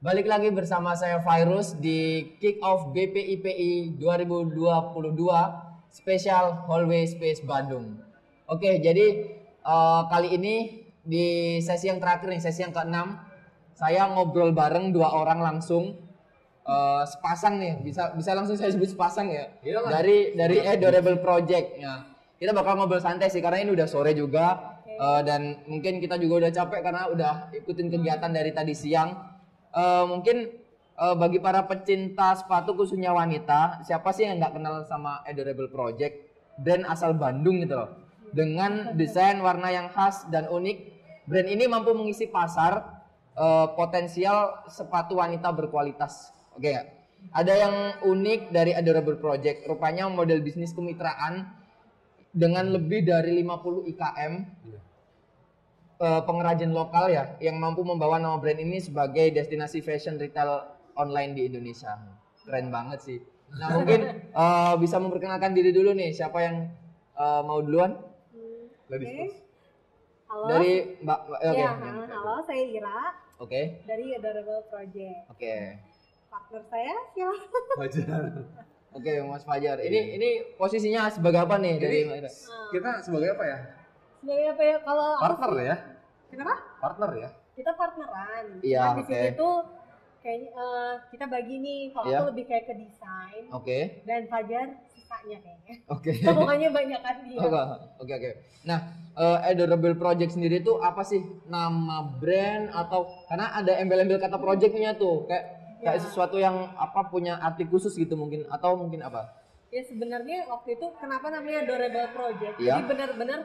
Balik lagi bersama saya Virus di Kick Off BPIPI 2022 Special Hallway Space Bandung. Oke, jadi uh, kali ini di sesi yang terakhir nih, sesi yang keenam, saya ngobrol bareng dua orang langsung uh, sepasang nih, bisa bisa langsung saya sebut sepasang ya. Iyalah. Dari dari Adorable Project. Ya. Kita bakal ngobrol santai sih karena ini udah sore juga uh, dan mungkin kita juga udah capek karena udah ikutin kegiatan dari tadi siang. Uh, mungkin uh, bagi para pecinta sepatu khususnya wanita, siapa sih yang nggak kenal sama Adorable Project? Brand asal Bandung gitu loh. Dengan desain warna yang khas dan unik, brand ini mampu mengisi pasar uh, potensial sepatu wanita berkualitas. Oke ya. Ada yang unik dari Adorable Project, rupanya model bisnis kemitraan dengan lebih dari 50 IKM eh, pengrajin lokal ya yang mampu membawa nama brand ini sebagai destinasi fashion retail online di Indonesia. Keren banget sih. Nah mungkin eh, bisa memperkenalkan diri dulu nih siapa yang eh, mau duluan Ladies Oke. first. Halo. dari Mbak. eh, Oke. Ya, ha- halo, saya Ira Oke. dari Adorable Project. Oke. Partner saya silakan. Wajar. Oke Mas Fajar. Ini ini posisinya sebagai apa nih dari Ini Mbak? kita sebagai apa ya? Sebagai apa ya? Kalau aku Partner sih- ya? Kenapa? Partner ya? Kita partneran. Iya, Nah, di oke. sini tuh kayaknya eh, kita bagi nih. Kalau Iya. aku lebih kayak ke desain Oke. dan Fajar sisanya kayaknya. Oke. Pokoknya banyak kan dia. Oke, oke, oke. Nah, eh, Adorable Project sendiri tuh apa sih? Nama brand atau karena ada embel-embel kata projectnya tuh, kayak kayak Ya. sesuatu yang apa punya arti khusus gitu mungkin atau mungkin apa? Ya sebenarnya waktu itu kenapa namanya Adorable Project? Iya. Jadi benar-benar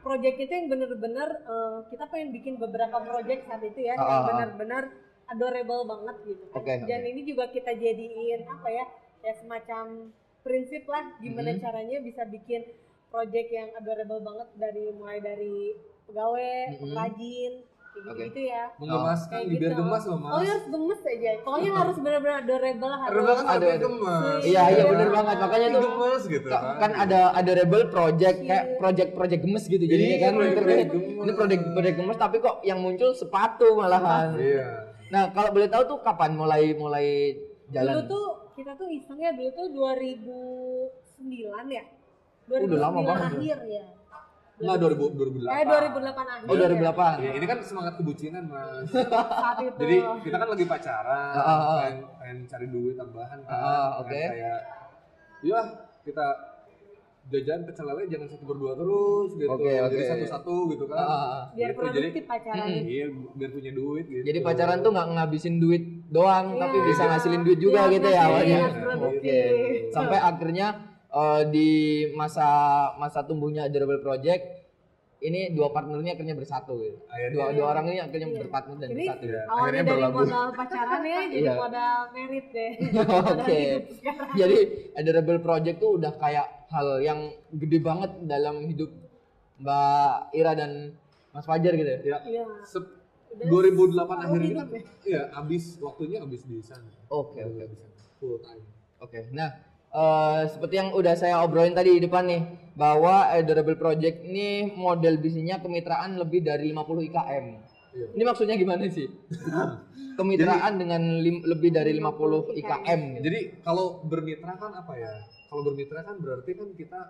project itu yang benar-benar eh, kita pengen bikin beberapa project saat itu ya Ah, ah, yang ah. benar-benar adorable banget gitu kan. Oke, Dan oke. ini juga kita jadiin apa ya? Ya semacam prinsip lah gimana Mhm. caranya bisa bikin project yang adorable banget dari mulai dari pegawai, Mhm. pengrajin, kayak Oke. gitu ya. Menggemaskan, Kayak biar gitu. gemas loh mas. Oh ya harus gemes aja. Pokoknya harus benar-benar adorable harus. Adorable kan aduh. gemas. Iya, iya Iya. bener banget. Makanya tuh gemes gitu ka- kan. kan ada Adorable Project kayak Iya. project-project gemes gitu Iya, kan. Ini- gemes. Ini project-project gemes tapi kok yang muncul sepatu malahan. Iya. Nah, kalau boleh tahu tuh kapan mulai mulai jalan? Dulu tuh kita tuh isengnya dulu tuh 2009 ya. Udah lama banget. akhir ya. Enggak 2000 2008. Eh 2008 akhir. Oh, 2008. Iya, ini kan semangat kebucinan mas. Saat itu. Jadi kita kan lagi pacaran, Ah, ah, ah. pengen, pengen cari duit tambahan kan. Pengen oke. Kayak, iya kita jajan pecel lele jangan satu berdua terus gitu. Oke, oke. Jadi satu-satu gitu kan. Ah. biar Gitu, produktif pacaran. Mm-mm. Iya, biar punya duit gitu. Jadi pacaran tuh nggak ngabisin duit doang, Iya. tapi bisa ngasilin duit juga Iya, gitu ya awalnya. Oke. Sampai akhirnya eh, di masa masa tumbuhnya Adorable Project ini dua partnernya akhirnya bersatu gitu. Akhirnya. Dua, dua orang ini akhirnya Iya. berpartner dan Ini bersatu. Iya. awalnya Akhirnya dari berlabuh. modal pacaran ya jadi Iya. modal merit deh. Oke. Jadi Adorable Project tuh udah kayak hal yang gede banget dalam hidup Mbak Ira dan Mas Fajar gitu ya. Ya, Iya. sep- Udah 2008 separuh akhir kan, ya. iya, abis waktunya abis di sana. Oke, oke. Di sana. Full time. Oke, nah eh, seperti yang udah saya obrolin tadi di depan nih, bahwa Adorable Project ini model bisnisnya kemitraan lebih dari 50 IKM. Iya. Ini maksudnya gimana sih? kemitraan dengan lim- lebih dari 50 IKM. Jadi kalau bermitra kan apa ya? Kalau bermitra kan berarti kan kita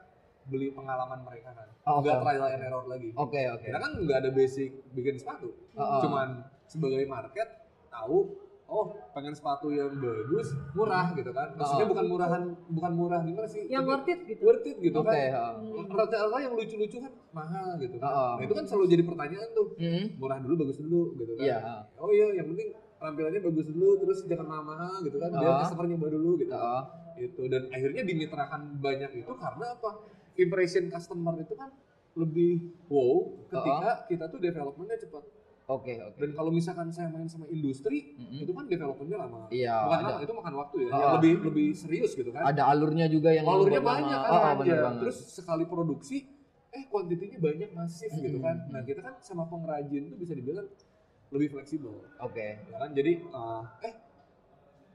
beli pengalaman mereka kan. Oh, Nggak oke. trial and error lagi. Oke, oke. Kita kan nggak ada basic bikin sepatu. Oh. Cuman sebagai market tahu oh pengen sepatu yang bagus, murah gitu kan. Maksudnya Oh. bukan murahan bukan murah gimana sih? Yang Tapi worth it gitu. worth it gitu Oke, kan. oh. Rata-rata yang lucu-lucu kan mahal gitu kan. Oh, oh. Nah, itu kan selalu jadi pertanyaan tuh. Mhm. Murah dulu bagus dulu gitu kan. Iya. Oh iya, yang penting tampilannya bagus dulu terus jangan mahal-mahal gitu kan. Biar Oh. customer nyoba dulu gitu. Oh. Itu dan akhirnya dimitrakan banyak itu karena apa? Impression customer itu kan lebih wow ketika kita tuh developmentnya cepat. Oke, oke. Dan kalau misalkan saya main sama industri, Mhm. itu kan developmentnya lama. Iya, Bukan ada. lama, itu makan waktu ya. Oh. Yang lebih lebih serius gitu kan. Ada alurnya juga yang Alurnya banyak kan. Oh, oh, banget. Terus sekali produksi, eh kuantitinya banyak masif gitu kan. Nah kita kan sama pengrajin tuh bisa dibilang lebih fleksibel. Oke. Ya kan? Jadi uh, eh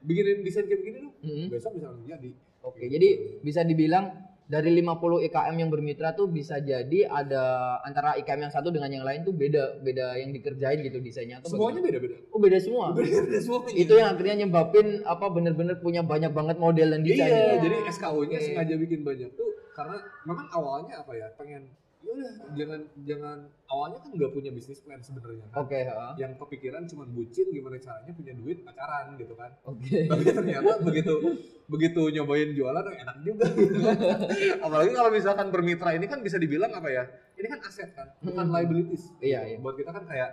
bikinin desain kayak begini dong. Mhm. Besok bisa langsung jadi. Oke, jadi bisa dibilang dari 50 IKM yang bermitra tuh bisa jadi ada antara IKM yang satu dengan yang lain tuh beda beda yang dikerjain gitu desainnya atau Semuanya beda-beda. oh beda semua Beda-beda semuanya. itu yang akhirnya nyebabin apa bener-bener punya banyak banget model dan desain Iya, jadi SKU-nya Oke. sengaja bikin banyak tuh karena memang awalnya apa ya pengen ya udah jangan jangan awalnya kan nggak punya bisnis plan sebenarnya kan. oke ha. Yang kepikiran cuma bucin gimana caranya punya duit pacaran gitu kan. oke Tapi ternyata begitu begitu nyobain jualan oh, enak juga gitu kan. Apalagi kalau misalkan bermitra ini kan bisa dibilang apa ya? Ini kan aset kan, bukan Hmm. liabilities. Iya, Gitu. iya. Buat kita kan kayak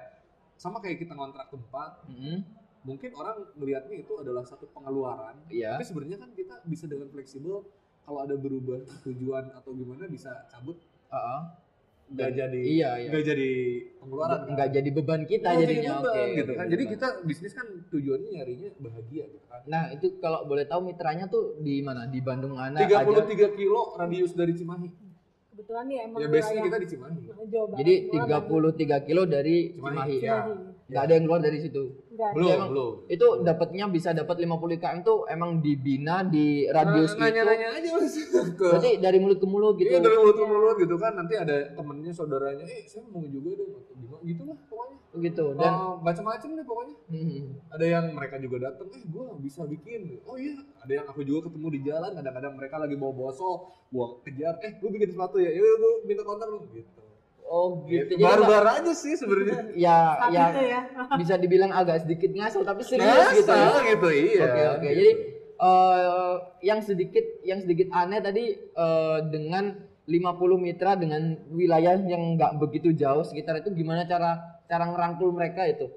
sama kayak kita ngontrak tempat, Mm-mm. mungkin orang melihatnya itu adalah satu pengeluaran, iya tapi sebenarnya kan kita bisa dengan fleksibel kalau ada berubah tujuan atau gimana bisa cabut Ha-ha. nggak jadi iya, iya. nggak jadi pengeluaran kan? nggak jadi beban kita Nggak jadi jadinya beban oke gitu kan jadi kita bisnis kan tujuannya nyarinya bahagia gitu kan nah itu kalau boleh tahu mitranya tuh di mana di Bandung mana 33 kilo radius dari Cimahi Kebetulan nih emang ya biasanya kita di Cimahi Jawa Barat jadi semua, Bandung. 33 kilo dari Cimahi, Cimahi ya. Cimahi. nggak ada yang keluar dari situ Nggak ada. belum emang- belum. itu dapatnya bisa dapat 50 km tuh emang dibina di radius Nah, itu nanya-nanya aja mas. Ke berarti dari mulut ke mulut gitu. Iya dari mulut ke mulut gitu kan. Nanti ada temennya saudaranya eh saya mau juga gimana gitu lah pokoknya. Gitu dan Oh, macam-macam deh pokoknya. Hmm. ada yang mereka juga datang eh gue bisa bikin. Oh iya. Ada yang aku juga ketemu di jalan kadang-kadang mereka lagi bawa bosol gua kejar eh gue bikin sepatu ya? Yaudah gue minta kontak lu. Gitu oh gitu gitu. Jadi baru-baru aja sih sebenarnya ya ya ya. bisa dibilang agak sedikit ngasal tapi serius gitu ya. Ngasal gitu iya Oke oke. Gitu. Jadi eh, yang sedikit yang sedikit aneh tadi eh, dengan 50 mitra dengan wilayah yang nggak begitu jauh sekitar itu gimana cara cara ngerangkul mereka itu?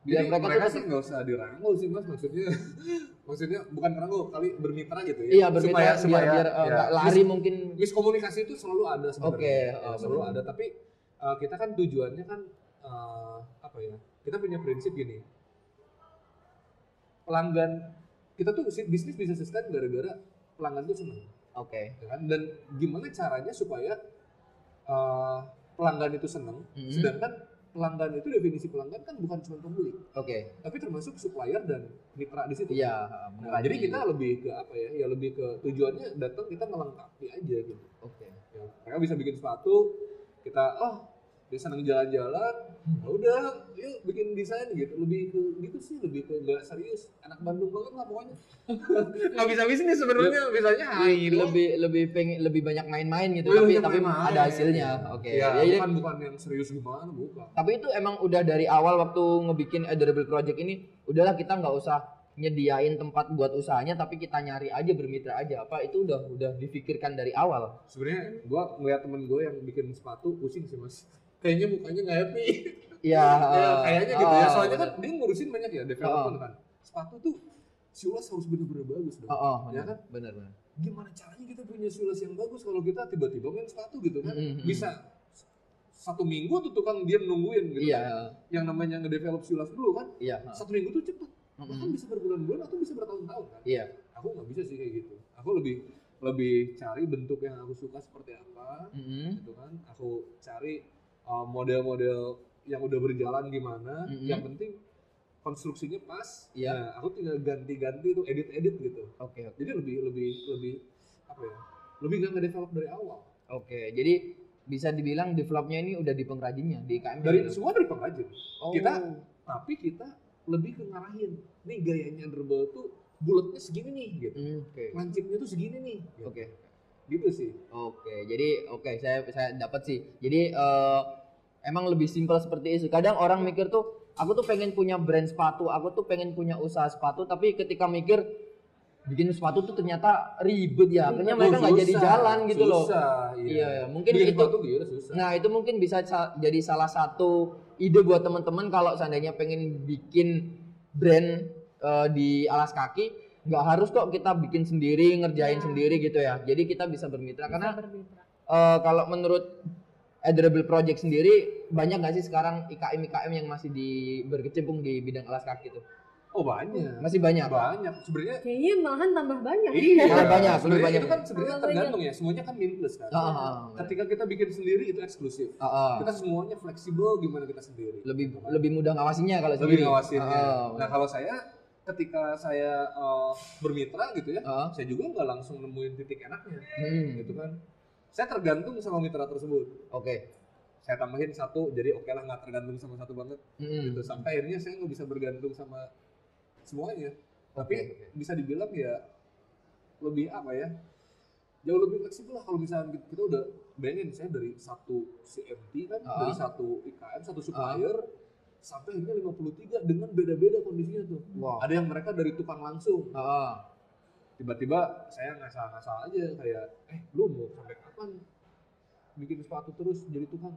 Biar Jadi mereka, mereka, tuh sih? nggak usah dirangkul sih mas. Maksudnya maksudnya bukan rangkul kali bermitra gitu ya. Iya bermitra biar biar eh, ya, nggak lari mis- mungkin. miskomunikasi itu selalu ada sebenarnya. Oke, Ya, oh, selalu benar. ada. Tapi uh, kita kan tujuannya kan uh, apa ya kita punya prinsip gini. Pelanggan kita tuh bisnis bisa sustain gara-gara pelanggan tuh senang oke. ya kan? dan gimana caranya supaya uh, pelanggan itu senang Mhm. sedangkan pelanggan itu definisi pelanggan kan bukan cuma pembeli. Oke. tapi termasuk supplier dan mitra di situ. Iya, Nah, jadi kita lebih ke apa ya? Ya lebih ke tujuannya datang kita melengkapi aja gitu. Oke. ya, mereka bisa bikin sepatu kita oh dia senang jalan-jalan ya udah yuk bikin desain gitu lebih ke gitu sih lebih ke nggak serius anak Bandung banget lah pokoknya nggak bisa bisnis sebenarnya bisanya hai doang. lebih lebih pengen lebih banyak main-main gitu Lebih tapi tapi main-main. ada hasilnya. Oke. ya, Ya, jadi bukan bukan yang serius gimana bukan Tapi itu emang udah dari awal waktu ngebikin adorable project ini, udahlah kita nggak usah nyediain tempat buat usahanya, tapi kita nyari aja bermitra aja. Apa itu udah udah difikirkan dari awal? sebenarnya gua ngeliat temen gue yang bikin sepatu pusing sih mas kayaknya mukanya nggak happy. Iya. ya, eh, kayaknya gitu ya. oh, soalnya kan dia ngurusin banyak ya development kan. Sepatu tuh siulas harus bener-bener bagus dong. Oh, oh, ya kan? Bener, bener. gimana caranya kita punya siulas yang bagus kalau kita tiba-tiba main sepatu gitu kan? Mm, mm, mm. bisa satu minggu tuh tukang dia nungguin gitu Iya, kan. yang namanya ngedevelop siulas dulu kan? Iya, satu minggu tuh cepet. Mm, bahkan bisa berbulan-bulan atau bisa bertahun-tahun kan? Iya, aku nggak bisa sih kayak gitu. Aku lebih lebih cari bentuk yang aku suka seperti apa Mm, gitu kan? Aku cari model-model yang udah berjalan gimana Mhm. yang penting konstruksinya pas Iya. nah aku tinggal ganti-ganti tuh edit-edit gitu oke, oke. jadi lebih lebih lebih apa ya lebih nggak ngedevelop dari awal Oke, jadi bisa dibilang developnya ini udah di pengrajinnya di IKM. dari gitu. semua dari pengrajin Oh, kita- tapi kita lebih ke ngarahin nih gayanya Underball tuh bulatnya segini nih gitu Hmm, Oke, lancipnya tuh segini nih gitu, oke. gitu sih Oke, jadi oke saya saya dapat sih. Jadi eh, emang lebih simpel seperti itu. Kadang orang mikir tuh aku tuh pengen punya brand sepatu, aku tuh pengen punya usaha sepatu, tapi ketika mikir bikin sepatu tuh ternyata ribet ya. Akhirnya mereka Oh, nggak jadi susah, jalan gitu loh. susah, Iya, iya. mungkin Bikin itu- sepatu gila susah Nah, itu mungkin bisa sa- jadi salah satu ide buat teman-teman kalau seandainya pengen bikin brand eh, di alas kaki, nggak harus kok kita bikin sendiri, ngerjain Iya. sendiri gitu ya. Jadi kita bisa bermitra Bisa karena bermitra. Eh, kalau menurut Adorable Project sendiri banyak nggak sih sekarang IKM IKM yang masih di berkecimpung di bidang alas kaki itu? oh banyak Masih banyak. banyak sebenarnya Kayaknya malahan tambah banyak. Iya, Malah banyak, lebih sebenarnya banyak. Itu kan sebenarnya tergantung ya, semuanya kan min plus kan. Ah, ah, ah. Ketika kita bikin sendiri itu eksklusif. Ah, ah. Kita semuanya fleksibel gimana kita sendiri. lebih Gitu kan. lebih mudah ngawasinya kalau lebih sendiri. ngawasinnya. Ah, ah. Nah kalau saya ketika saya eh, bermitra gitu ya Ah. saya juga nggak langsung nemuin titik enaknya Hmm. gitu kan saya tergantung sama mitra tersebut Oke. saya tambahin satu jadi oke lah nggak tergantung sama satu banget Hmm. gitu sampai akhirnya saya nggak bisa bergantung sama semuanya tapi bisa dibilang ya lebih apa ya jauh lebih fleksibel lah kalau misalnya kita- udah bayangin saya dari satu CMT kan Ah. dari satu IKM satu supplier sampai akhirnya 53 dengan beda-beda kondisinya tuh Wow. ada yang mereka dari tukang langsung Ah. Tiba-tiba saya ngasal-ngasal aja kayak eh lu mau sampai kapan bikin sepatu terus jadi tukang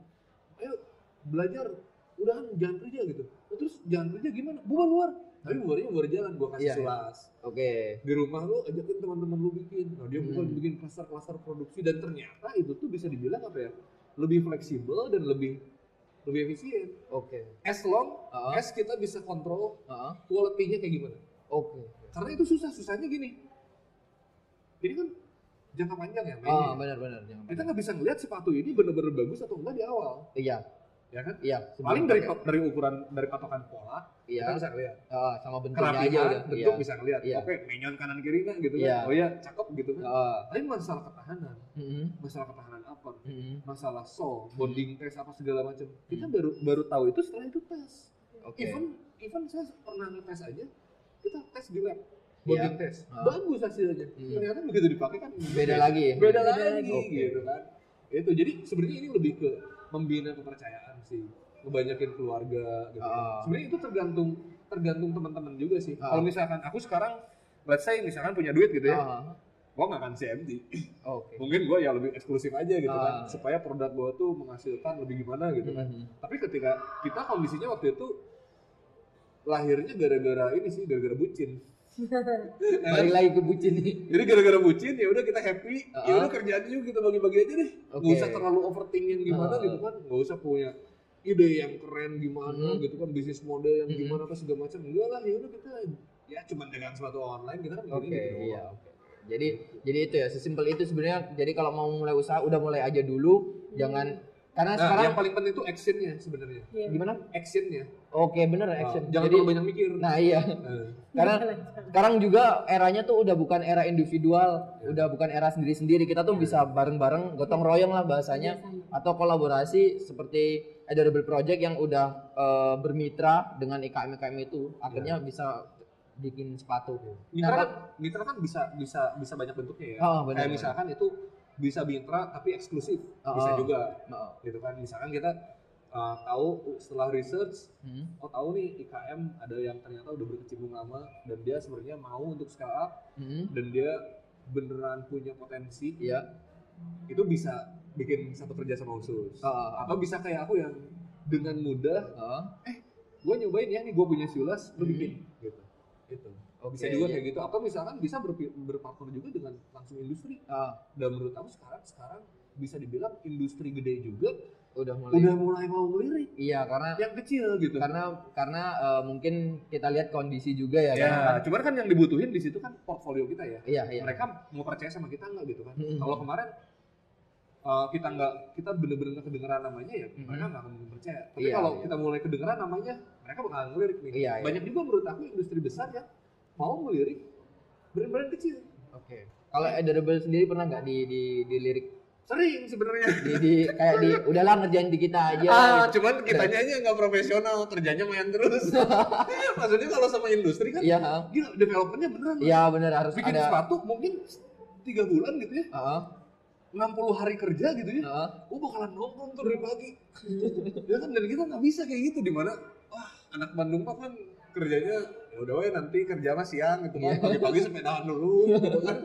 ayo belajar udahan jangan kerja gitu "Oh, terus jangan kerja gimana bubar luar tapi bubarnya bubar jalan gua kasih Iya, iya. sulas Oke. di rumah lu ajakin teman-teman lu bikin nah dia bukan Hmm. bikin klaster-klaster produksi dan ternyata itu tuh bisa dibilang apa ya lebih fleksibel dan lebih lebih efisien Oke. as long Ah. as kita bisa kontrol Ah. quality-nya kayak gimana Oke. karena itu susah susahnya gini ini kan jangka panjang ya mainnya Oh, benar-benar. Jangan kita nggak bisa ngeliat sepatu ini bener-bener bagus atau enggak di awal Iya, ya kan iya. paling dari pakai. dari ukuran dari patokan pola iya. kita bisa ngeliat Ah, sama bentuknya aja udah. bentuk Iya. bisa ngeliat Iya. oke menyon kanan kiri nggak gitu Iya. kan oh iya cakep gitu kan Ah. tapi masalah ketahanan Mm-mm. masalah ketahanan apa Mm-mm. masalah sol bonding test apa segala macam kita Hmm. baru baru tahu itu setelah itu tes Oke. even even saya pernah ngetes aja kita tes di lab bonding test Ah. bagus hasilnya Hmm. ternyata begitu dipakai kan Beda lagi. ya? beda Beda lagi Oke. gitu kan itu jadi sebenarnya ini lebih ke membina kepercayaan sih ngebanyakin keluarga gitu Ah. sebenarnya itu tergantung tergantung teman-teman juga sih Ah. kalau misalkan aku sekarang let's say misalkan punya duit gitu ya Ah. gua nggak akan CMT Oke. mungkin gua ya lebih eksklusif aja gitu kan Ah. supaya produk gua tuh menghasilkan lebih gimana gitu kan Mhm. tapi ketika kita kondisinya waktu itu lahirnya gara-gara ini sih gara-gara bucin Balik lagi ke bucin nih. jadi gara-gara bucin ya udah kita happy ya Ah. udah kerjaan juga kita bagi-bagi aja deh nggak Oke. usah terlalu overthinking gimana Ah. gitu kan nggak usah punya ide yang keren gimana Mhm. gitu kan bisnis model yang Mhm. gimana apa segala macam enggak lah ya udah kita ya cuma dagang sepatu online kita kan Oke, begini gitu iya. oke. Jadi jadi itu ya, sesimpel itu sebenarnya. Jadi kalau mau mulai usaha udah mulai aja dulu, jangan karena nah sekarang yang paling penting itu actionnya sebenarnya Iya. gimana? actionnya Oke, bener Ah, action. jangan Jadi terlalu banyak mikir nah iya. Nah, Karena sekarang juga eranya tuh udah bukan era individual, udah bukan era sendiri-sendiri. Kita tuh bisa bareng-bareng, gotong royong lah bahasanya atau kolaborasi seperti Adorable Project yang udah eh, bermitra dengan IKM IKM itu akhirnya bisa bikin sepatu. mitra Nah, kan, mitra kan bisa bisa bisa banyak bentuknya ya Oh, benar. kayak misalkan itu bisa mitra tapi eksklusif. Oh, bisa juga. Oh, gitu kan. Misalkan kita uh, tahu setelah research hmm, oh tahu nih IKM ada yang ternyata udah berkecimpung lama dan dia sebenarnya mau untuk scale up hmm, dan dia beneran punya potensi iya. itu bisa bikin satu kerja sama khusus. Oh, atau bisa kayak aku yang dengan mudah oh. gue nyobain ya nih gue punya siulas lu Hmm. bikin. Gitu. Itu Oke, bisa juga iya. kayak gitu atau misalkan bisa berpartner juga dengan langsung industri Oh, dan menurut aku sekarang sekarang bisa dibilang industri gede juga udah mulai. udah mulai mau melirik Iya, karena yang kecil gitu karena karena eh, mungkin kita lihat kondisi juga ya, ya, kan. cuman kan yang dibutuhin di situ kan portfolio kita ya Iya, iya. mereka mau percaya sama kita nggak gitu kan Mm-mm. kalau kemarin uh, kita nggak kita bener-bener nggak kedengeran namanya ya Mm-mm. mereka nggak akan percaya tapi Iya, kalau iya. kita mulai kedengeran namanya mereka bakalan ngelirik nih Iya, iya. banyak juga menurut aku industri besar ya mau melirik brand-brand kecil. Oke. Kalau Adorable sendiri pernah nggak di di dilirik? Sering sebenarnya. Di, di kayak di udahlah ngerjain di kita aja. Ah gitu. cuman kitanya aja nggak profesional kerjanya main terus. Maksudnya kalau sama industri kan Iya, gila developmentnya beneran iya bener harus bikin ada. sepatu mungkin tiga bulan gitu ya. Heeh, 60 hari kerja gitu ya. Gue bakalan nongkrong tuh dari pagi. Ya kan dan kita nggak bisa kayak gitu di mana wah anak Bandung mah kan kerjanya ya udah we nanti kerja mah siang gitu kan Iya. pagi-pagi sepedaan dulu gitu kan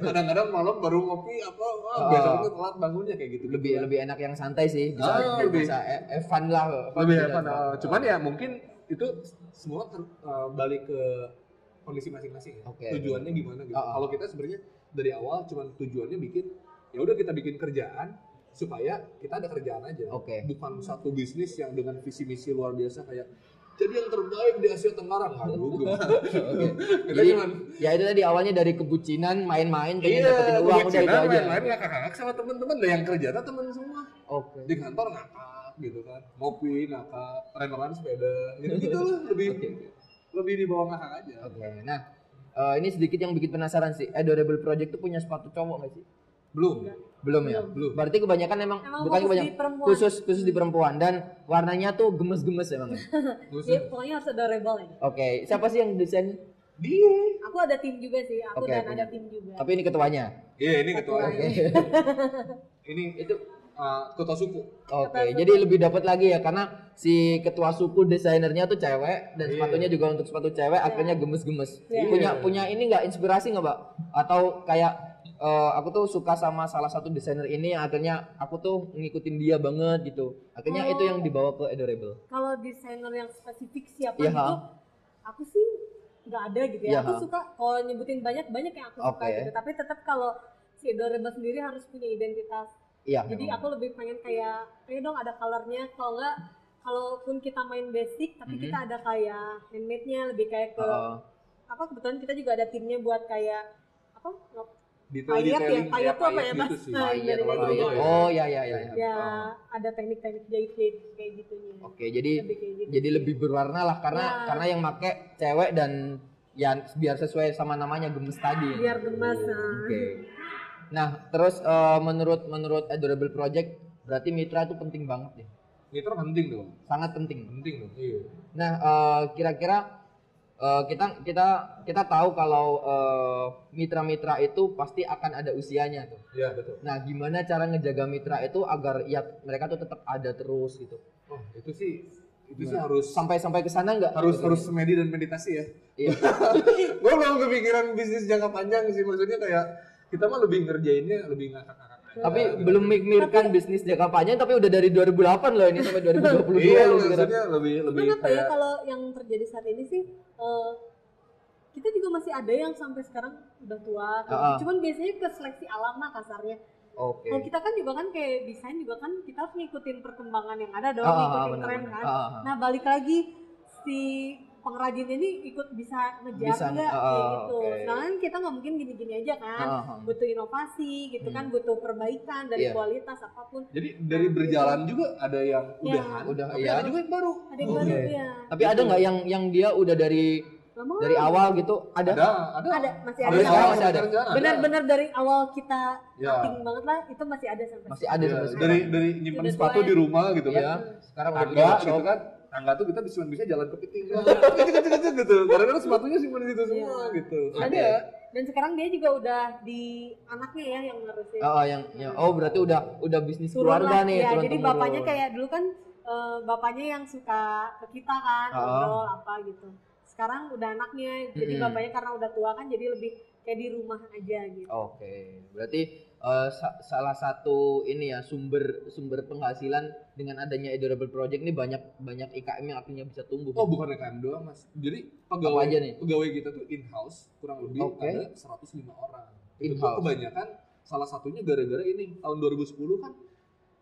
kadang-kadang malam baru ngopi apa wah Oh. biasanya tuh telat bangunnya kayak gitu lebih lebih enak yang santai sih bisa Ah, lebih- bisa eh, eh, fun lah fun lebih apa nah, cuman ya mungkin itu semua ter- uh, balik ke kondisi masing-masing ya. Oke. tujuannya gimana gitu Ah, ah. kalau kita sebenarnya dari awal cuman tujuannya bikin ya udah kita bikin kerjaan supaya kita ada kerjaan aja Oke. bukan satu bisnis yang dengan visi misi luar biasa kayak jadi yang terbaik di Asia Tenggara nggak dulu Jadi cuman ya itu tadi awalnya dari kebucinan main-main pengen iya dapetin uang udah itu aja. main-main ngakak-ngakak sama temen-temen dan yang kerja tuh temen semua Oke. di kantor ngakak gitu kan ngopi ngakak renderan sepeda gitu gitu lah lebih oke. lebih di bawah ngakak aja. Oke. Nah, eh, ini sedikit yang bikin penasaran sih. Adorable Project tuh punya sepatu cowok nggak sih? Belum. Belum ya? Belum. Berarti kebanyakan emang, Emang bukan fokus kebanyakan di perempuan. khusus khusus di perempuan dan warnanya tuh gemes-gemes emang. ya? Khusus. Jadi pokoknya harus adorable ya. Oke, siapa sih yang desain? Dia. Aku ada tim juga sih, aku Oke, dan punya. ada tim juga. Tapi ini ketuanya. Iya, ini ketua. Oke. Ini Itu uh, ketua suku. Oke, jadi lebih dapat lagi ya karena si ketua suku desainernya tuh cewek dan Iya. sepatunya juga untuk sepatu cewek akhirnya gemes-gemes. Iya. Punya punya ini nggak inspirasi nggak, Mbak? Atau kayak eh, aku tuh suka sama salah satu desainer ini yang akhirnya aku tuh ngikutin dia banget gitu. Akhirnya Oh. itu yang dibawa ke Adorable. Kalau desainer yang spesifik siapa Iya, gitu, aku sih nggak ada gitu ya. Iya, aku suka kalau nyebutin banyak banyak yang aku suka Oke. gitu. Tapi tetap kalau si adorable sendiri harus punya identitas. Iya. Jadi memang. aku lebih pengen kayak, ayo dong ada colornya. Kalau nggak, kalaupun kita main basic, tapi Mhm. kita ada kayak handmade-nya lebih kayak ke Heeh. apa kebetulan kita juga ada timnya buat kayak apa Payet ya, payet tuh apa ya, gitu Mas? Nah, Iya, dari kalau dari gitu. itu. Oh, ya ya ya. ya. ya Oh. ada teknik-teknik jahit-jahit kayak gitunya Oke, jadi lebih kayak gitu jadi lebih berwarna lah karena Ya. karena yang make cewek dan ya biar sesuai sama namanya gemes tadi. biar gemas nah. Oke. Nah, terus eh, menurut menurut Adorable Project berarti mitra itu penting banget ya. Mitra penting dong. Sangat penting. Penting dong. Iya. Nah, eh, kira-kira eh, kita kita kita tahu kalau eh, mitra-mitra itu pasti akan ada usianya tuh. Iya, betul. Nah, gimana cara ngejaga mitra itu agar ya mereka tuh tetap ada terus gitu. Oh, itu sih itu sih harus Sampai sampai ke sana nggak? harus harus semedi dan meditasi ya. Iya. gue belum kepikiran bisnis jangka panjang sih maksudnya kayak kita mah lebih ngerjainnya lebih ngakak-ngakak aja. Tapi belum memikirkan bisnis jangka panjang tapi udah dari 2008 loh ini sampai 2022 iya loh maksudnya lebih lebih Cuman apa ya kayak kalau yang terjadi saat ini sih eh, kita juga masih ada yang sampai sekarang udah tua ah. gitu. cuman biasanya ke seleksi alam lah kasarnya Oke. kalau kita kan juga kan kayak desain juga kan kita harus ngikutin perkembangan yang ada dong Ah, ah, ngikutin tren kan Ah, ah. nah balik lagi si pengrajin ini ikut bisa ngejar Bisa, nggak ah, kayak gitu oke. sedangkan kita nggak mungkin gini-gini aja kan Ah, ah. butuh inovasi gitu kan butuh perbaikan dari Iya. kualitas apa pun jadi dari berjalan juga ada yang Ya. udahan Udah, tapi iya. ada juga yang baru ada yang baru ya Tapi ada nggak yang yang dia udah dari mau. dari awal gitu? Ada. ada ada ada masih ada sekarang masih ada? Benar-benar dari awal kita Ya. acting banget lah itu masih ada sampai Masih ada Iya, sampai sekarang. dari dari nyimpan sepatu ya. di rumah gitu ya. kan Sekarang udah gitu shop. kan tangga tuh kita bisa bisa jalan kepiting gitu gitu karena kan sepatunya simpan di situ semua Iya. gitu ada dan sekarang dia juga udah di anaknya ya yang ngurusin Oh, oh, yang, yang oh berarti udah udah bisnis Turun keluarga lah. nih ya, turun jadi temurun. bapaknya kayak dulu kan eh, bapaknya yang suka ke kita kan Ah. ngobrol apa gitu sekarang udah anaknya jadi Mm-mm. bapaknya karena udah tua kan jadi lebih kayak di rumah aja gitu Oke, berarti eh, sa- salah satu ini ya sumber sumber penghasilan dengan adanya Adorable Project ini banyak banyak IKM yang akhirnya bisa tumbuh. Oh bukan UKM doang mas. Jadi Apa pegawai aja nih? pegawai kita tuh in house kurang lebih Oke. ada 105 orang. Itu kebanyakan salah satunya gara-gara ini tahun 2010 kan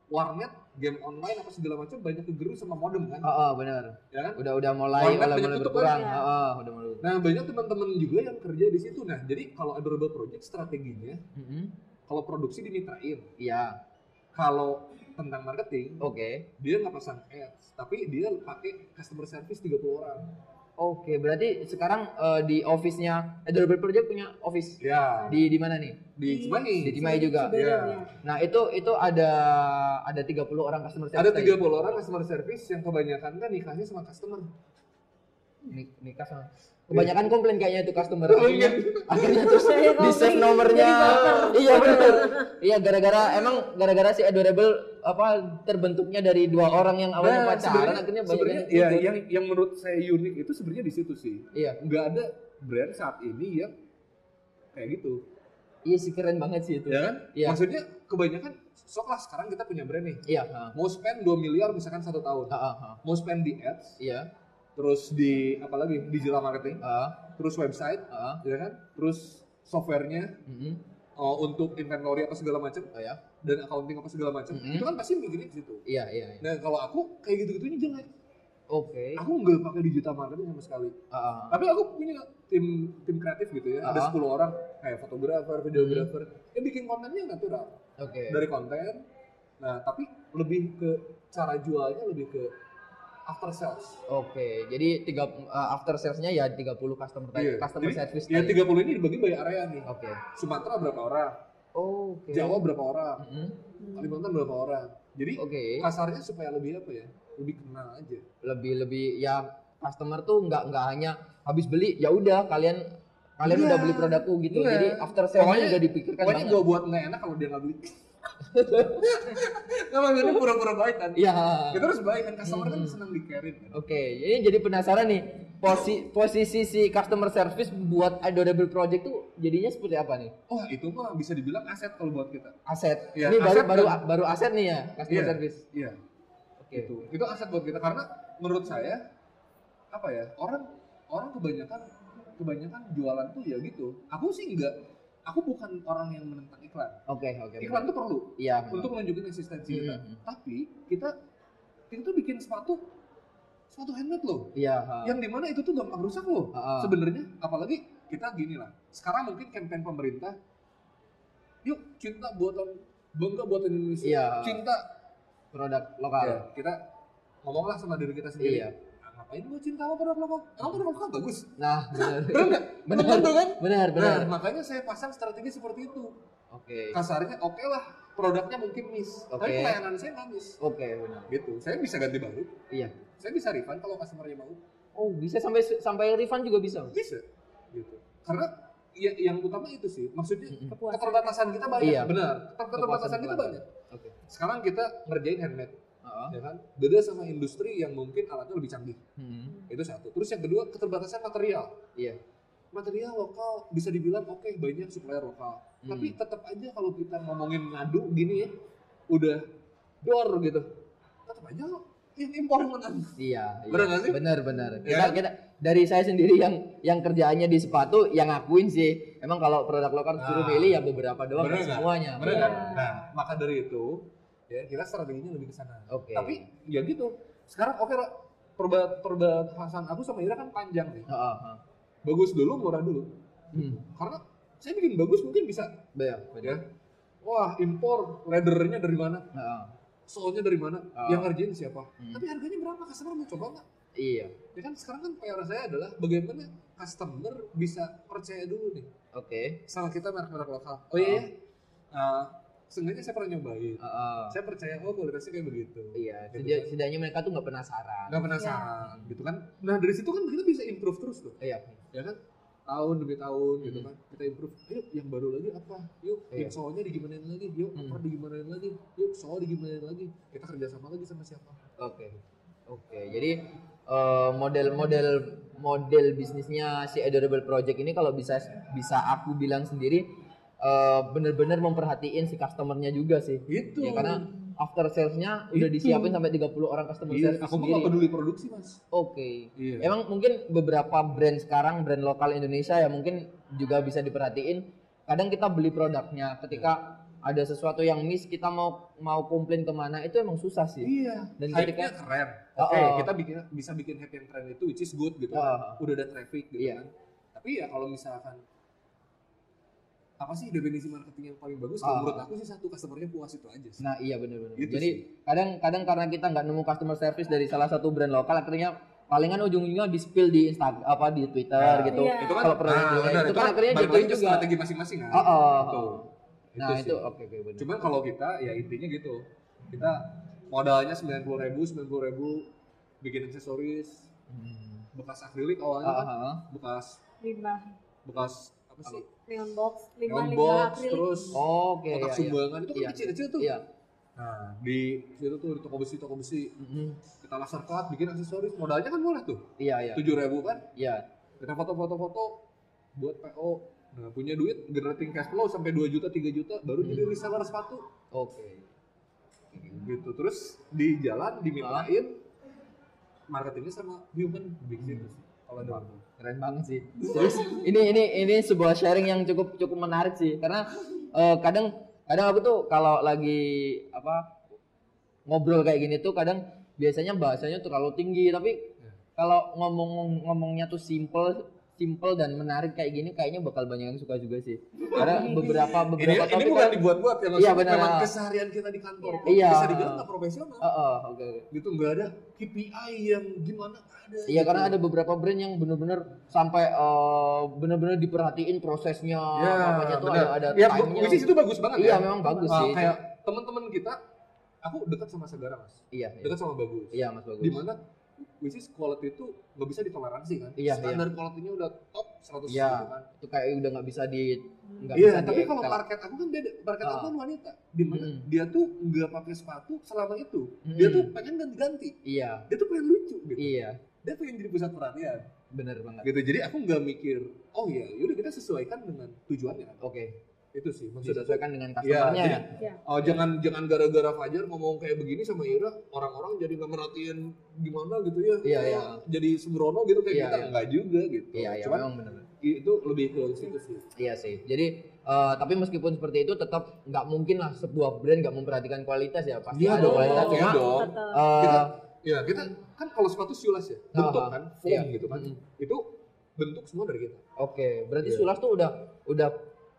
warnet game online apa segala macam banyak kegerus sama modem kan, Oh, oh, benar. ya kan? Udah udah mulai Warnet mulai, berkurang. kan? Oh, oh, udah mulai. Nah banyak teman-teman juga yang kerja di situ. Nah jadi kalau adorable project strateginya Mm-mm. Kalau produksi dimitrain, Iya. kalau tentang marketing Oke. dia nggak pasang ads, tapi dia pakai customer service 30 orang. Oke, berarti sekarang eh, di office-nya Adorable Project punya office Ya di di mana nih? di Cimahi. Di Cimahi juga. Iya. ya. Nah, itu itu ada ada 30 orang customer service. Ada tadi? 30 orang customer service yang kebanyakan kan nikahnya sama customer. Nik- nikah sama kebanyakan komplain kayaknya itu customer Oh, akhirnya, iya. akhirnya terus Saya di save nomornya iya benar iya gara-gara emang gara-gara si adorable apa terbentuknya dari dua orang yang awalnya Nah, pacaran akhirnya banyak ya, ikut. yang yang menurut saya unik itu sebenarnya di situ sih. iya Nggak ada brand saat ini yang kayak gitu, iya sih keren banget sih itu ya kan? Iya. Maksudnya kebanyakan sok lah sekarang kita punya brand nih. iya ha. Mau spend 2 miliar misalkan satu tahun. Ha, ha, ha. Mau spend di ads, iya terus di apa lagi? Digital marketing, ha, terus website, ha. ya kan? Terus softwarenya Mm-mm. oh, untuk inventory apa segala macam oh ya dan accounting apa segala macam. Mhm. Itu kan pasti mikirnya ke situ. iya iya iya. Nah, kalau aku kayak gitu-gitunya jelek. oke Aku nggak pakai digital marketing sama sekali. Ha. Tapi aku punya tim tim kreatif gitu ya. Ada Ah. 10 orang kayak fotografer, videografer. Ya bikin kontennya natural. oke Dari konten. Nah, tapi lebih ke cara jualnya lebih ke after sales. Oke, jadi tiga uh, after sales-nya ya 30 customer tadi, customer Jadi, service Ya tadi. 30 ini dibagi by area nih. Oke. Sumatera berapa orang? Oh, Oke. Jawa berapa orang? Mm-mm. Kalimantan berapa orang? Jadi Oke. kasarnya supaya lebih apa ya? Lebih kenal aja. Lebih lebih ya customer tuh nggak nggak hanya habis beli ya udah kalian kalian Iya. udah beli produkku gitu. Iya. Jadi after sales Pokoknya- udah dipikirkan Pokoknya gue buat nggak enak kalau dia nggak beli. Kalau ini pura-pura baik kan? Iya. Kita harus baik kan, customer kan senang di carry kan. Oke, ini jadi penasaran nih posi posisi si customer service buat adorable project tuh jadinya seperti apa nih? Oh itu mah bisa dibilang aset kalau buat kita. Aset. Iya, ini baru aset baru dan- baru aset nih ya customer Iya. service. Iya. Oke. Itu itu aset buat kita karena menurut saya apa ya orang orang kebanyakan kebanyakan jualan tuh ya gitu. Aku sih enggak. Aku bukan orang yang menentang iklan. Oke, oke. Iklan tuh perlu Iya. untuk menunjukin eksistensi kita. Hmm. Tapi kita kita tuh bikin sepatu sepatu handmade loh. Iya. Yang di mana itu tuh gampang rusak loh. Ha-ha. Sebenarnya apalagi kita gini lah. Sekarang mungkin campaign pemerintah yuk cinta buatan bangga buatan Indonesia. Iya. Cinta produk lokal. Ya, kita ngomonglah sama diri kita sendiri. Iya. "Ah, ngapain gua cinta sama produk lokal? Emang produk lokal bagus? Nah, benar. Nggak? Benar. Bener kan? Benar, benar. Nah, makanya saya pasang strategi seperti itu. Oke. Kasarnya oke lah, produknya mungkin miss, Oke. tapi pelayanan saya nggak miss. Oke, benar. Gitu. Saya bisa ganti baru. Iya. Saya bisa refund kalau customer-nya mau. Oh, bisa sampai sampai refund juga bisa. Bisa. Gitu. Karena ya, yang utama itu sih, maksudnya. Kepuasan. keterbatasan kita banyak. Iya. Benar. Keter- Keterbatasan kita banyak. Oke. Sekarang kita ngerjain handmade, Heeh. ya kan? Beda sama industri yang mungkin alatnya lebih canggih. Hmm. Itu satu. Terus yang kedua keterbatasan material. Iya. Material lokal bisa dibilang oke banyak supplier lokal. Hmm. Tapi tetap aja kalau kita ngomongin ngadu gini ya, udah dor gitu. Tetap aja yang impor menang. Iya, iya. Bener nggak sih? Bener, bener. Ya Kita, kan? kita dari saya sendiri yang yang kerjaannya di sepatu yang ngakuin sih. Emang kalau produk lokal suruh Nah. milih ya beberapa doang, Bener semuanya. Bener Iya. kan? Nah, maka dari itu ya kita strateginya lebih ke sana. Oke. Tapi ya gitu. Sekarang oke Ra, perba perbahasan aku sama Ira kan panjang nih. Heeh. Bagus dulu, murah dulu. Hmm. Karena saya bikin bagus mungkin bisa Bener, ya. Wah, impor leathernya dari mana? Soalnya dari mana? Ah. Yang ngerjain siapa? Hmm. Tapi harganya berapa? Customer mau coba nggak? Iya. Ya kan sekarang kan PR saya adalah bagaimana customer bisa percaya dulu nih Oke. sama kita merek-merek lokal. Oh iya, ya? Uh, seenggaknya saya pernah nyobain. Heeh. Saya percaya oh kualitasnya kayak begitu. Iya, Gitu kan. setidaknya mereka tuh nggak penasaran. Nggak penasaran gitu kan. Nah dari situ kan kita bisa improve terus tuh. Iya. Ya kan? Tahun demi tahun gitu Hmm. kan. Kita improve. Yuk yang baru lagi apa? Yuk Iya. insole-nya digimanain lagi. Yuk Hmm. upper digimanain lagi. Yuk soal digimanain lagi. Kita kerjasama lagi sama siapa? Oke. Oke. Jadi eh, model-model model bisnisnya si Adorable Project ini kalau bisa bisa aku bilang sendiri eh, bener-bener memperhatiin si customernya juga sih. Itu. Ya karena after salesnya udah Itu. disiapin sampai 30 orang customer Iya, service aku sendiri. nggak peduli produksi mas. Oke. Iya. Emang mungkin beberapa brand sekarang brand lokal Indonesia ya mungkin juga bisa diperhatiin. Kadang kita beli produknya ketika ada sesuatu yang miss kita mau mau komplain ke mana itu emang susah sih. Iya. Dan ketika- keren. Oh, Oke, oh. kita bikin bisa bikin happy yang keren itu which is good gitu. Oh, kan. oh. Udah ada traffic gitu Iya. kan. Tapi ya kalau misalkan apa sih definisi marketing yang paling bagus? Oh. Kalau menurut aku sih satu customernya puas itu aja sih. Nah iya benar-benar. Gitu Jadi kadang-kadang karena kita nggak nemu customer service dari salah satu brand lokal, akhirnya palingan ujung-ujungnya di spill di Instagram apa di Twitter Nah, gitu. Iya. itu kan Kalau produk nah, Indonesia, benar, itu kan akhirnya jatuhin juga. strategi masing-masing kan. Oh, oh, Gitu. oh. Nah sih. itu oke oke benar. Cuman kalau kita ya intinya gitu. Kita modalnya sembilan puluh ribu, sembilan puluh ribu bikin aksesoris Hmm. bekas akrilik awalnya kan, ah, ah. bekas limbah bekas apa sih? Neon box Neon limbah box akrilik terus Oke kotak iya, iya. sumbangan itu kan Iya. kecil-kecil tuh. Iya. Nah, di situ tuh di toko besi toko besi Mhm. kita laser cut bikin aksesoris modalnya kan murah tuh Iya iya. tujuh ribu kan Iya. kita foto-foto foto buat PO nah punya duit generating cash flow sampai 2 juta 3 juta baru Hmm. jadi reseller sepatu Oke. gitu terus di jalan dimintain marketingnya sama human bikin Hmm. Kalau waktu. Keren banget sih. Terus ini ini ini sebuah sharing yang cukup cukup menarik sih karena eh, kadang kadang aku tuh kalau lagi apa ngobrol kayak gini tuh kadang biasanya bahasanya terlalu tinggi tapi Ya. kalau ngomong ngomongnya tuh simple simple dan menarik kayak gini kayaknya bakal banyak yang suka juga sih. Karena beberapa Ini, beberapa ini topik bukan kan- dibuat-buat ya, Iya, maksudnya benar. memang keseharian kita di kantor. Iya. Bisa dibilang nggak profesional. Heeh, oke oke. Gitu nggak ada KPI yang gimana ada. Iya gitu. karena ada beberapa brand yang bener-bener sampai eh, bener-bener diperhatiin prosesnya Ya, apanya tuh ada ada ya, time-nya. which itu bagus banget Iya ya. memang bagus Ah, sih. kayak teman-teman kita, aku dekat sama Sagara mas, Iya, iya. dekat sama Bagus. Iya Mas bagus. Di mana which is quality itu nggak bisa ditoleransi kan? Iya, Standar quality-nya udah top 100 Iya. gitu kan. Itu kayak udah nggak bisa di nggak Iya, bisa tapi di- kalau market aku kan beda. Market aku Ah. kan wanita. Di mana Mm-mm. dia tuh nggak pakai sepatu selama itu. Mm-mm. Dia tuh pengen ganti-ganti. Iya, Dia tuh pengen lucu gitu. iya, Dia pengen jadi pusat perhatian. bener banget. Gitu. Jadi aku nggak mikir, oh iya, yaudah kita sesuaikan dengan tujuannya. kan. Oke, Itu sih maksudnya. disesuaikan dengan Iya, customernya jadi, ya. Iya. oh, jangan jangan gara-gara Fajar ngomong kayak begini sama Ira, orang-orang jadi nggak merhatiin gimana gitu ya. Iya, iya. Jadi sembrono gitu kayak Iya, kita iya. nggak juga gitu. Iya, iya, Cuman memang bener. itu lebih ke situ sih. Iya sih. Jadi eh, tapi meskipun seperti itu tetap nggak mungkin lah sebuah brand nggak memperhatikan kualitas ya. Pasti Iya ada dong, kualitas iya cuma dong. Eh, Kita Ya kita kan kalau sepatu siulas ya, bentuk Ah, kan, foam iya. gitu kan. Mm-mm. Itu bentuk semua dari kita. Oke, berarti Iya. Sulas tuh udah udah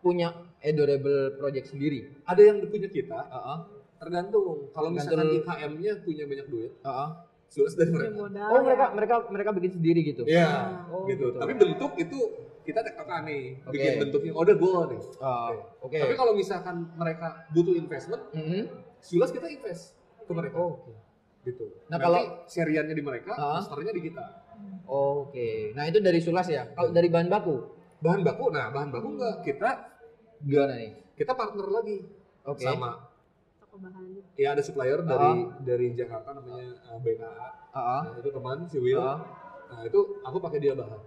punya adorable project sendiri. Ada yang punya kita, Heeh. tergantung. Kalau misalkan IKM-nya punya banyak duit, Heeh. siulas dari Punya mereka. modal Oh, ya. mereka mereka mereka bikin sendiri gitu. Iya, Oh, gitu. gitu. Tapi bentuk itu kita tektokan nih, Oke. bikin bentuknya. Oh, udah gua nih. Ah, Oke. Tapi kalau misalkan mereka butuh investment, Mhm. siulas kita invest ke mereka. Oh, Oke. Gitu. Nah, Nanti kalau- seriannya di mereka, Ah. masternya di kita. Oke. Nah, itu dari Sulas ya. Kalau dari bahan baku Bahan baku, nah bahan baku enggak kita gimana nih? kita partner lagi Oke. sama Toko bahan. ya ada supplier dari dari Jakarta namanya uh, BKA. Heeh. Nah, itu teman si Will. Heeh. Nah, itu aku pakai dia bahan.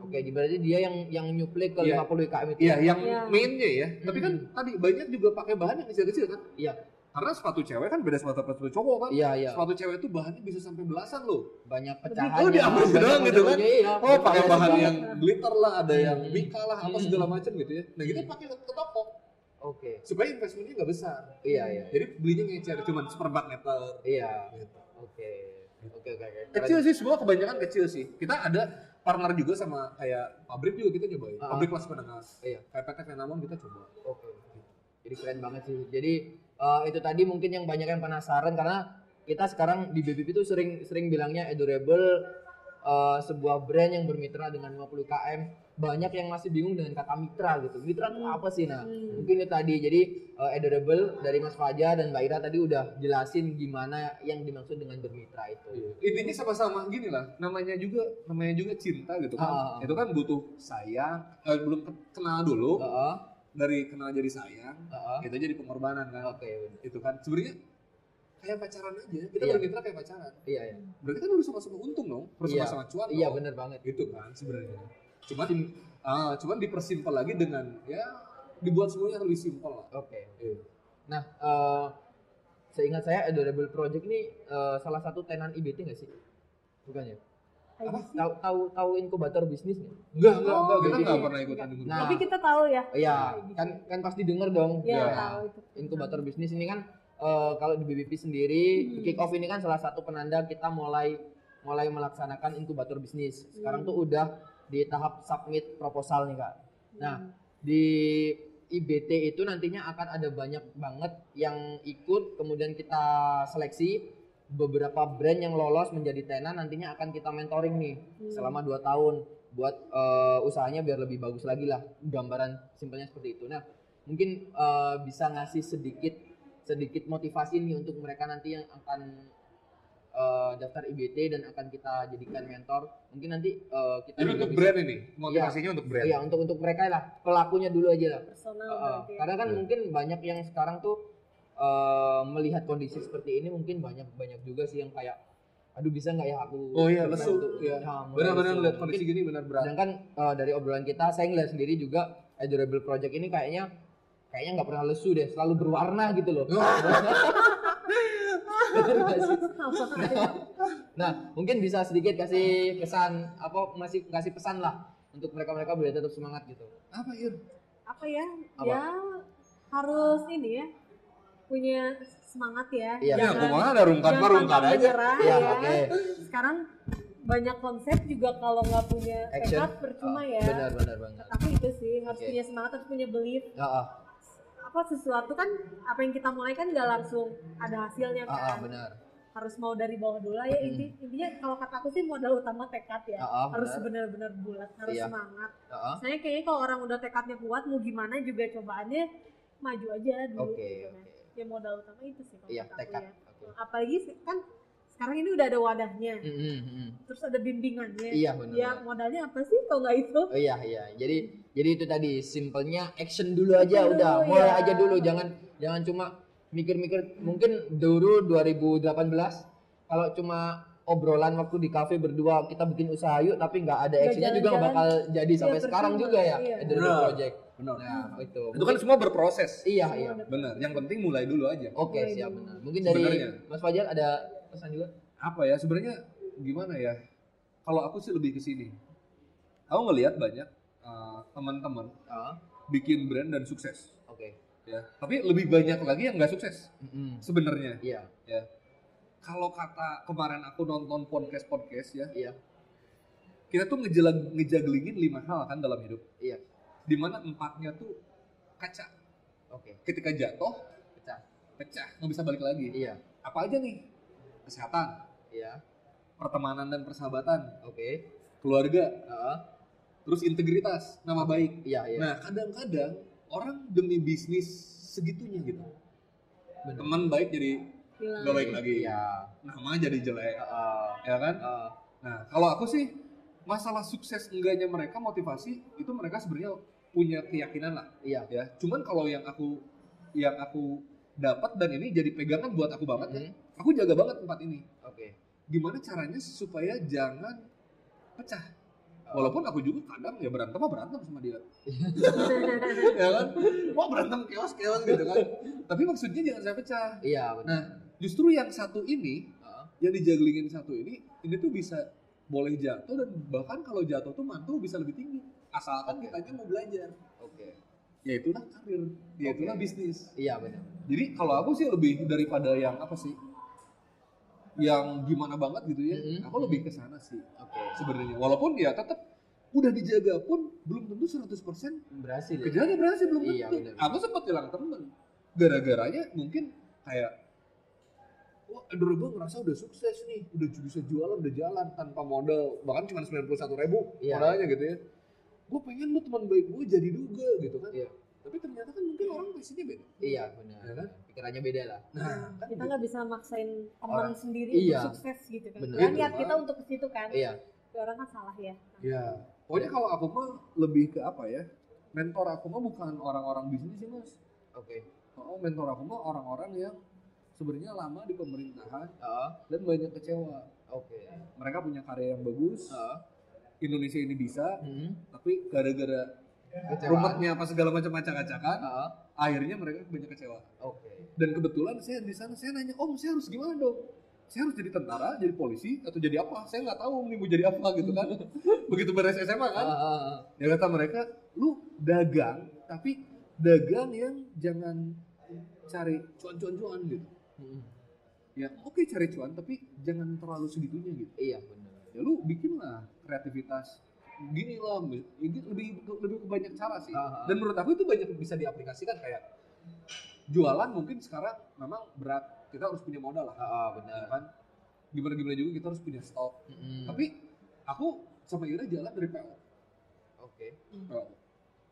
Oke, di berarti dia yang yang nyuplai ke Iya. 50 IKM itu. Iya, yang Iya. mainnya ya. Tapi kan tadi banyak juga pakai bahan yang kecil-kecil kan. Iya. Karena sepatu cewek kan beda sepatu sepatu cowok kan. Iya, iya. Sepatu cewek itu bahannya bisa sampai belasan loh. Banyak pecahan. Oh, diambil doang gitu kan? Iya. Oh, pakai bahan yang glitter lah, ada yang Hmm. mika lah, apa Hmm. segala macam gitu ya. Nah, kita pakai ke toko Oke. supaya investmentnya nggak besar. Iya, iya. Jadi belinya ngecer cuman seperempat meter. Iya. Gitu. Oke. Oke, oke, oke. Kecil sih semua kebanyakan kecil sih. Kita ada partner juga sama kayak pabrik juga kita nyobain. Ah. Pabrik kelas menengah. Iya. Kayak PT Venamon kita coba. Oke. Jadi keren banget sih. Jadi eh, itu tadi mungkin yang banyak yang penasaran karena kita sekarang di BBP itu sering sering bilangnya adorable eh, sebuah brand yang bermitra dengan 50 km. Banyak yang masih bingung dengan kata mitra gitu. Mitra itu apa sih? Nah, Hmm. mungkin itu tadi. Jadi eh, adorable dari Mas Fajar dan Mbak Ira tadi udah jelasin gimana yang dimaksud dengan bermitra itu. Intinya sama-sama gini lah. Namanya juga namanya juga cinta gitu kan. Ah. Itu kan butuh sayang. Eh, belum ke- kenal dulu. Heeh, Dari kenal jadi sayang, heeh. kita jadi pengorbanan kan. Oke. Itu kan sebenarnya kayak pacaran aja. Kita Iya. bermitra kayak pacaran. Iya, iya. Berarti kan udah sama-sama untung dong. Harus Iya. sama-sama cuan. Iya, dong. bener banget. Gitu kan sebenarnya. Cuman ah, cuman dipersimpel lagi dengan ya dibuat semuanya lebih simpel lah. Oke. Iya. Nah, eh seingat saya Adorable Project ini eh, salah satu tenan IBT nggak sih? Bukan ya? Apa? Tahu tahu tahu inkubator bisnis nggak? Enggak, enggak, Oh, enggak. Kita enggak pernah ikutan di Nah, Tapi kita tahu ya. Iya, kan kan pasti denger dong. Ya, Iya. tahu itu. Inkubator bisnis ini kan eh, kalau di BBP sendiri Hmm. kick off ini kan salah satu penanda kita mulai mulai melaksanakan inkubator bisnis. Sekarang tuh udah di tahap submit proposal nih kak. Nah, di IBT itu nantinya akan ada banyak banget yang ikut kemudian kita seleksi beberapa brand yang lolos menjadi tenan nantinya akan kita mentoring nih Hmm. selama 2 tahun buat eh, usahanya biar lebih bagus lagi lah gambaran simpelnya seperti itu nah mungkin eh, bisa ngasih sedikit sedikit motivasi nih untuk mereka nanti yang akan eh, daftar IBT dan akan kita jadikan mentor mungkin nanti eh, kita Jadi juga untuk bisa- brand ini, motivasinya untuk brand. Iya untuk untuk mereka lah pelakunya dulu aja lah. Personal Uh, ya. karena kan Iya. mungkin banyak yang sekarang tuh uh, melihat kondisi seperti ini mungkin banyak banyak juga sih yang kayak aduh bisa nggak ya aku Oh iya, lesu. Ya, Benar-benar lesu. lihat kondisi Mungkin- gini benar berat. sedangkan uh, dari obrolan kita saya ngeliat sendiri juga adorable project ini kayaknya kayaknya nggak pernah lesu deh selalu berwarna gitu loh sih? nah mungkin bisa sedikit kasih pesan apa masih kasih pesan lah untuk mereka-mereka biar tetap semangat gitu Apa Ir? apa ya? Apa? Ya harus ini ya. Punya semangat ya. Iya. Ya, Jangan- ke mana ada rungkat jangan mah rungkat pantang aja. menyerah Iya, ya. oke. Sekarang banyak konsep juga kalau nggak punya Action. tekad percuma Ah, ya Benar benar banget. tapi itu sih harus punya semangat harus punya belief ah, apa sesuatu kan apa yang kita mulai kan nggak langsung ada hasilnya ah, ah, kan benar. harus mau dari bawah dulu ya Hmm. inti intinya kalau kata aku sih modal utama tekad ya Ah, ah, harus benar. benar-benar bulat harus Iya. semangat Ah, ah. saya kayaknya kalau orang udah tekadnya kuat mau gimana juga cobaannya maju aja dulu Oke, gitu kan. Ya modal utama itu sih kalau Iya, kata aku tekad. ya Oke. apalagi sih- kan sekarang ini udah ada wadahnya Mm, mm, mm. terus ada bimbingannya Iya, benar, ya modalnya apa sih kalau nggak itu Oh iya iya. Jadi jadi itu tadi simpelnya action dulu aja Dulu, udah. Mulai ya. aja dulu jangan jangan cuma mikir-mikir mungkin dulu 2018 kalau cuma obrolan waktu di kafe berdua kita bikin usaha yuk tapi nggak ada actionnya juga nggak bakal jadi Iya, sampai sekarang percuma. juga ya Iya. Project. Benar. Nah, itu. Itu kan semua berproses. iya iya. Benar. Yang penting mulai dulu aja. Oke, Mulai siap benar. Mungkin dari Sebenarnya. Mas Fajar ada pesan juga? Apa ya sebenarnya gimana ya? Kalau aku sih lebih ke sini. Aku ngelihat banyak uh, teman-teman Ah, bikin brand dan sukses. oke. Ya. Tapi lebih banyak lagi yang nggak sukses Mm-mm. sebenarnya. Iya, Ya. Kalau kata kemarin aku nonton podcast podcast ya, iya. kita tuh ngejelag, ngejaglingin lima hal kan dalam hidup. Iya. Di mana empatnya tuh kaca. Oke. Ketika jatuh, Pecah. pecah, nggak bisa balik lagi. Iya. Apa aja nih? Kesehatan, Iya. pertemanan dan persahabatan, Oke. keluarga, Ah, terus integritas, nama baik. iya, iya. Nah, kadang-kadang orang demi bisnis segitunya gitu. Benar. Teman baik jadi nggak baik lagi. Iya. Nama jadi jelek, Ah, ya kan? ah, Nah, kalau aku sih masalah sukses enggaknya mereka motivasi itu mereka sebenarnya punya keyakinan lah, iya. ya. Cuman kalau yang aku yang aku dapat dan ini jadi pegangan buat aku banget, ya, Hmm, aku jaga banget tempat ini. Oke. Gimana caranya supaya jangan pecah? Walaupun aku juga kadang ya berantem mah berantem sama dia. ya kan? Wah berantem keos-keos gitu kan. Tapi maksudnya jangan sampai pecah. Iya, benar. Nah, justru yang satu ini, Ah, yang dijaglingin satu ini, ini tuh bisa boleh jatuh dan bahkan kalau jatuh tuh mantul bisa lebih tinggi. Asalkan Oke. kitanya mau belajar. Oke. Ya itulah karir, ya itulah Oke. bisnis. Iya, benar. Jadi kalau aku sih lebih daripada yang apa sih? Yang gimana banget gitu ya. Mhm. Aku lebih ke sana sih Oke. sebenarnya. Walaupun ya tetap udah dijaga pun belum tentu 100% Berhasil. ya? kejaga berhasil belum tentu. Iya, benar. Aku sempat hilang temen. Gara-garanya mungkin kayak wah Enduro gue ngerasa udah sukses nih, udah bisa jualan, udah jalan tanpa modal, bahkan cuma 91 ribu Iya. modalnya gitu ya. Gue pengen lu teman baik gue jadi juga gitu kan. Iya. Tapi ternyata kan mungkin orang visinya beda. Iya, benar. Ya kan? Pikirannya beda lah. Nah, kan kita gitu. nggak bisa maksain teman Orang- sendiri iya. untuk sukses gitu kan Bener. kan Gitu, niat kita untuk ke situ kan Iya. Tapi orang kan salah ya Ya, pokoknya kalau aku mah lebih ke apa ya? Mentor aku mah bukan orang-orang bisnis sih mas. Oke. Oh, mentor aku mah orang-orang yang sebenarnya lama di pemerintahan Ah, dan banyak kecewa. oke. Mereka punya karya yang bagus, Ah, Indonesia ini bisa, hmm. tapi gara-gara rumetnya apa segala macam acak-acakan, Ah, akhirnya mereka banyak kecewa. oke. Dan kebetulan saya di sana saya nanya, om saya harus gimana dong? Saya harus jadi tentara, jadi polisi, atau jadi apa? Saya nggak tahu nih mau jadi apa gitu kan. Begitu beres SMA kan, ah. ya kata mereka, lu dagang, tapi dagang yang jangan cari cuan-cuan-cuan gitu. Hmm. Ya oke cari cuan, tapi jangan terlalu segitunya gitu. Iya, benar. Ya lu bikinlah kreativitas gini ya gitu, lebih lebih ke banyak cara sih. Ah. Dan menurut aku itu banyak bisa diaplikasikan kayak jualan mungkin sekarang memang berat, kita harus punya modal lah, Ah, ah, ya benar. kan? Gimana gimana juga kita harus punya stok. Hmm. Tapi aku sama Ira jalan dari PO. oke. PO.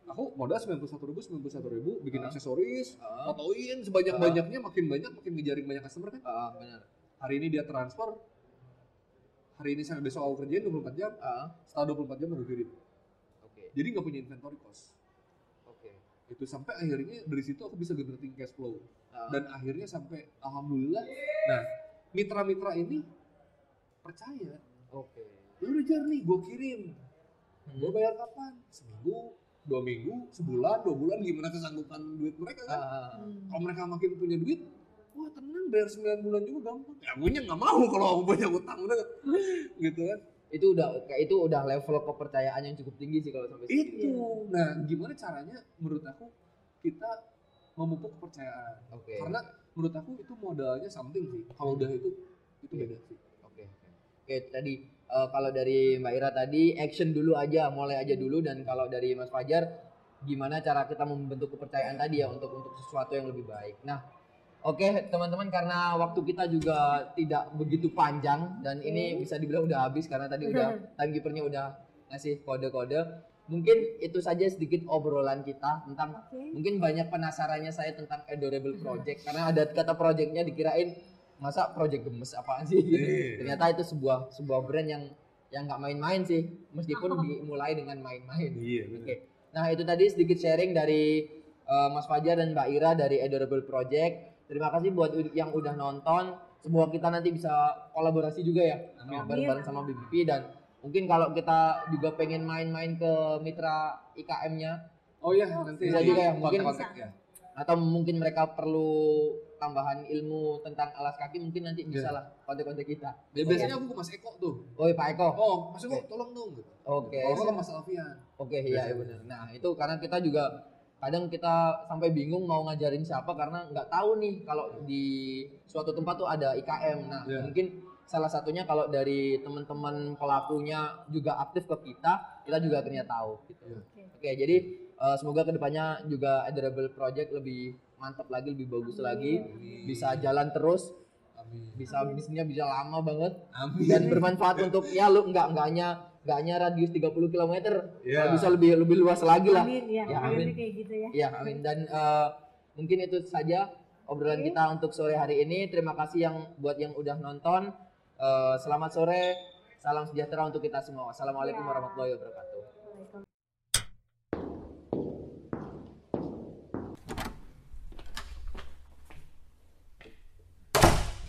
Aku modal sembilan puluh satu ribu, sembilan puluh satu ribu, bikin Ah. aksesoris, fotoin sebanyak banyaknya, makin banyak, makin ngejaring banyak customer kan. ah, benar. Hari ini dia transfer, hari ini sampai besok aku kerjain 24 jam, Ah, setelah 24 jam aku kirim. oke. Jadi nggak punya inventory cost. Oke. Itu sampai akhirnya dari situ aku bisa generating cash flow. Ah, Dan akhirnya sampai alhamdulillah. Nah, mitra-mitra ini percaya. oke. Ya udah jar nih, gue kirim. Hmm. Gue bayar kapan? Seminggu, dua minggu, sebulan, dua bulan. Gimana kesanggupan duit mereka kan? Hmm. Kalau mereka makin punya duit, bayar 9 bulan juga gampang. Ya gue nggak mau kalau aku banyak utang udah gitu kan. Itu udah kayak itu udah level kepercayaan yang cukup tinggi sih kalau sampai. Itu. Nah, gimana caranya menurut aku kita memupuk kepercayaan. Oke. Karena menurut aku itu modalnya something sih. Kalau udah itu itu Iya. beda sih. Oke. oke. Tadi eh, kalau dari Mbak Ira tadi action dulu aja, mulai aja dulu dan kalau dari Mas Fajar gimana cara kita membentuk kepercayaan tadi ya untuk untuk sesuatu yang lebih baik. Nah, oke teman-teman karena waktu kita juga tidak begitu panjang dan ini bisa dibilang udah habis karena tadi udah timekeepernya udah ngasih kode-kode. Mungkin itu saja sedikit obrolan kita tentang Oke. mungkin banyak penasarannya saya tentang adorable project karena ada kata projectnya dikirain masa project gemes apaan sih gitu. Ternyata itu sebuah sebuah brand yang yang nggak main-main sih meskipun dimulai dengan main-main Iya, oke benar. nah itu tadi sedikit sharing dari uh, Mas Fajar dan Mbak Ira dari adorable project terima kasih buat yang udah nonton semoga kita nanti bisa kolaborasi juga ya sama bareng-bareng sama BBP dan mungkin kalau kita juga pengen main-main ke mitra IKM-nya Oh iya, nanti Bisa juga ya, mungkin- kontak ya. atau mungkin mereka perlu tambahan ilmu tentang alas kaki mungkin nanti bisa Iya. lah kontak-kontak kita. Ya, biasanya aku ke Mas Eko tuh. Oh iya, Pak Eko. Oh, Mas Eko tolong dong gitu. Oke. Kalau nggak Mas Alfian. Oke, iya iya benar. Nah, itu karena kita juga kadang kita sampai bingung mau ngajarin siapa karena nggak tahu nih kalau di suatu tempat tuh ada IKM. Nah, Iya. mungkin salah satunya kalau dari teman-teman pelakunya juga aktif ke kita, kita juga akhirnya tahu gitu. Iya. Oke, jadi eh, semoga ke depannya juga Adorable Project lebih mantap lagi, lebih bagus lagi, bisa jalan terus, Amin. bisa bisnisnya bisa lama banget Amin. dan bermanfaat untuk ya lu nggak nggak nggak hanya radius 30 km, Iya. bisa lebih lebih luas lagi lah. Amin ya, Ya, amin. amin. kayak gitu ya. Ya, amin. Dan eh, mungkin itu saja obrolan kita untuk sore hari ini. Terima kasih yang buat yang udah nonton. Eh, selamat sore. Salam sejahtera untuk kita semua. Wassalamualaikum Ya. warahmatullahi wabarakatuh.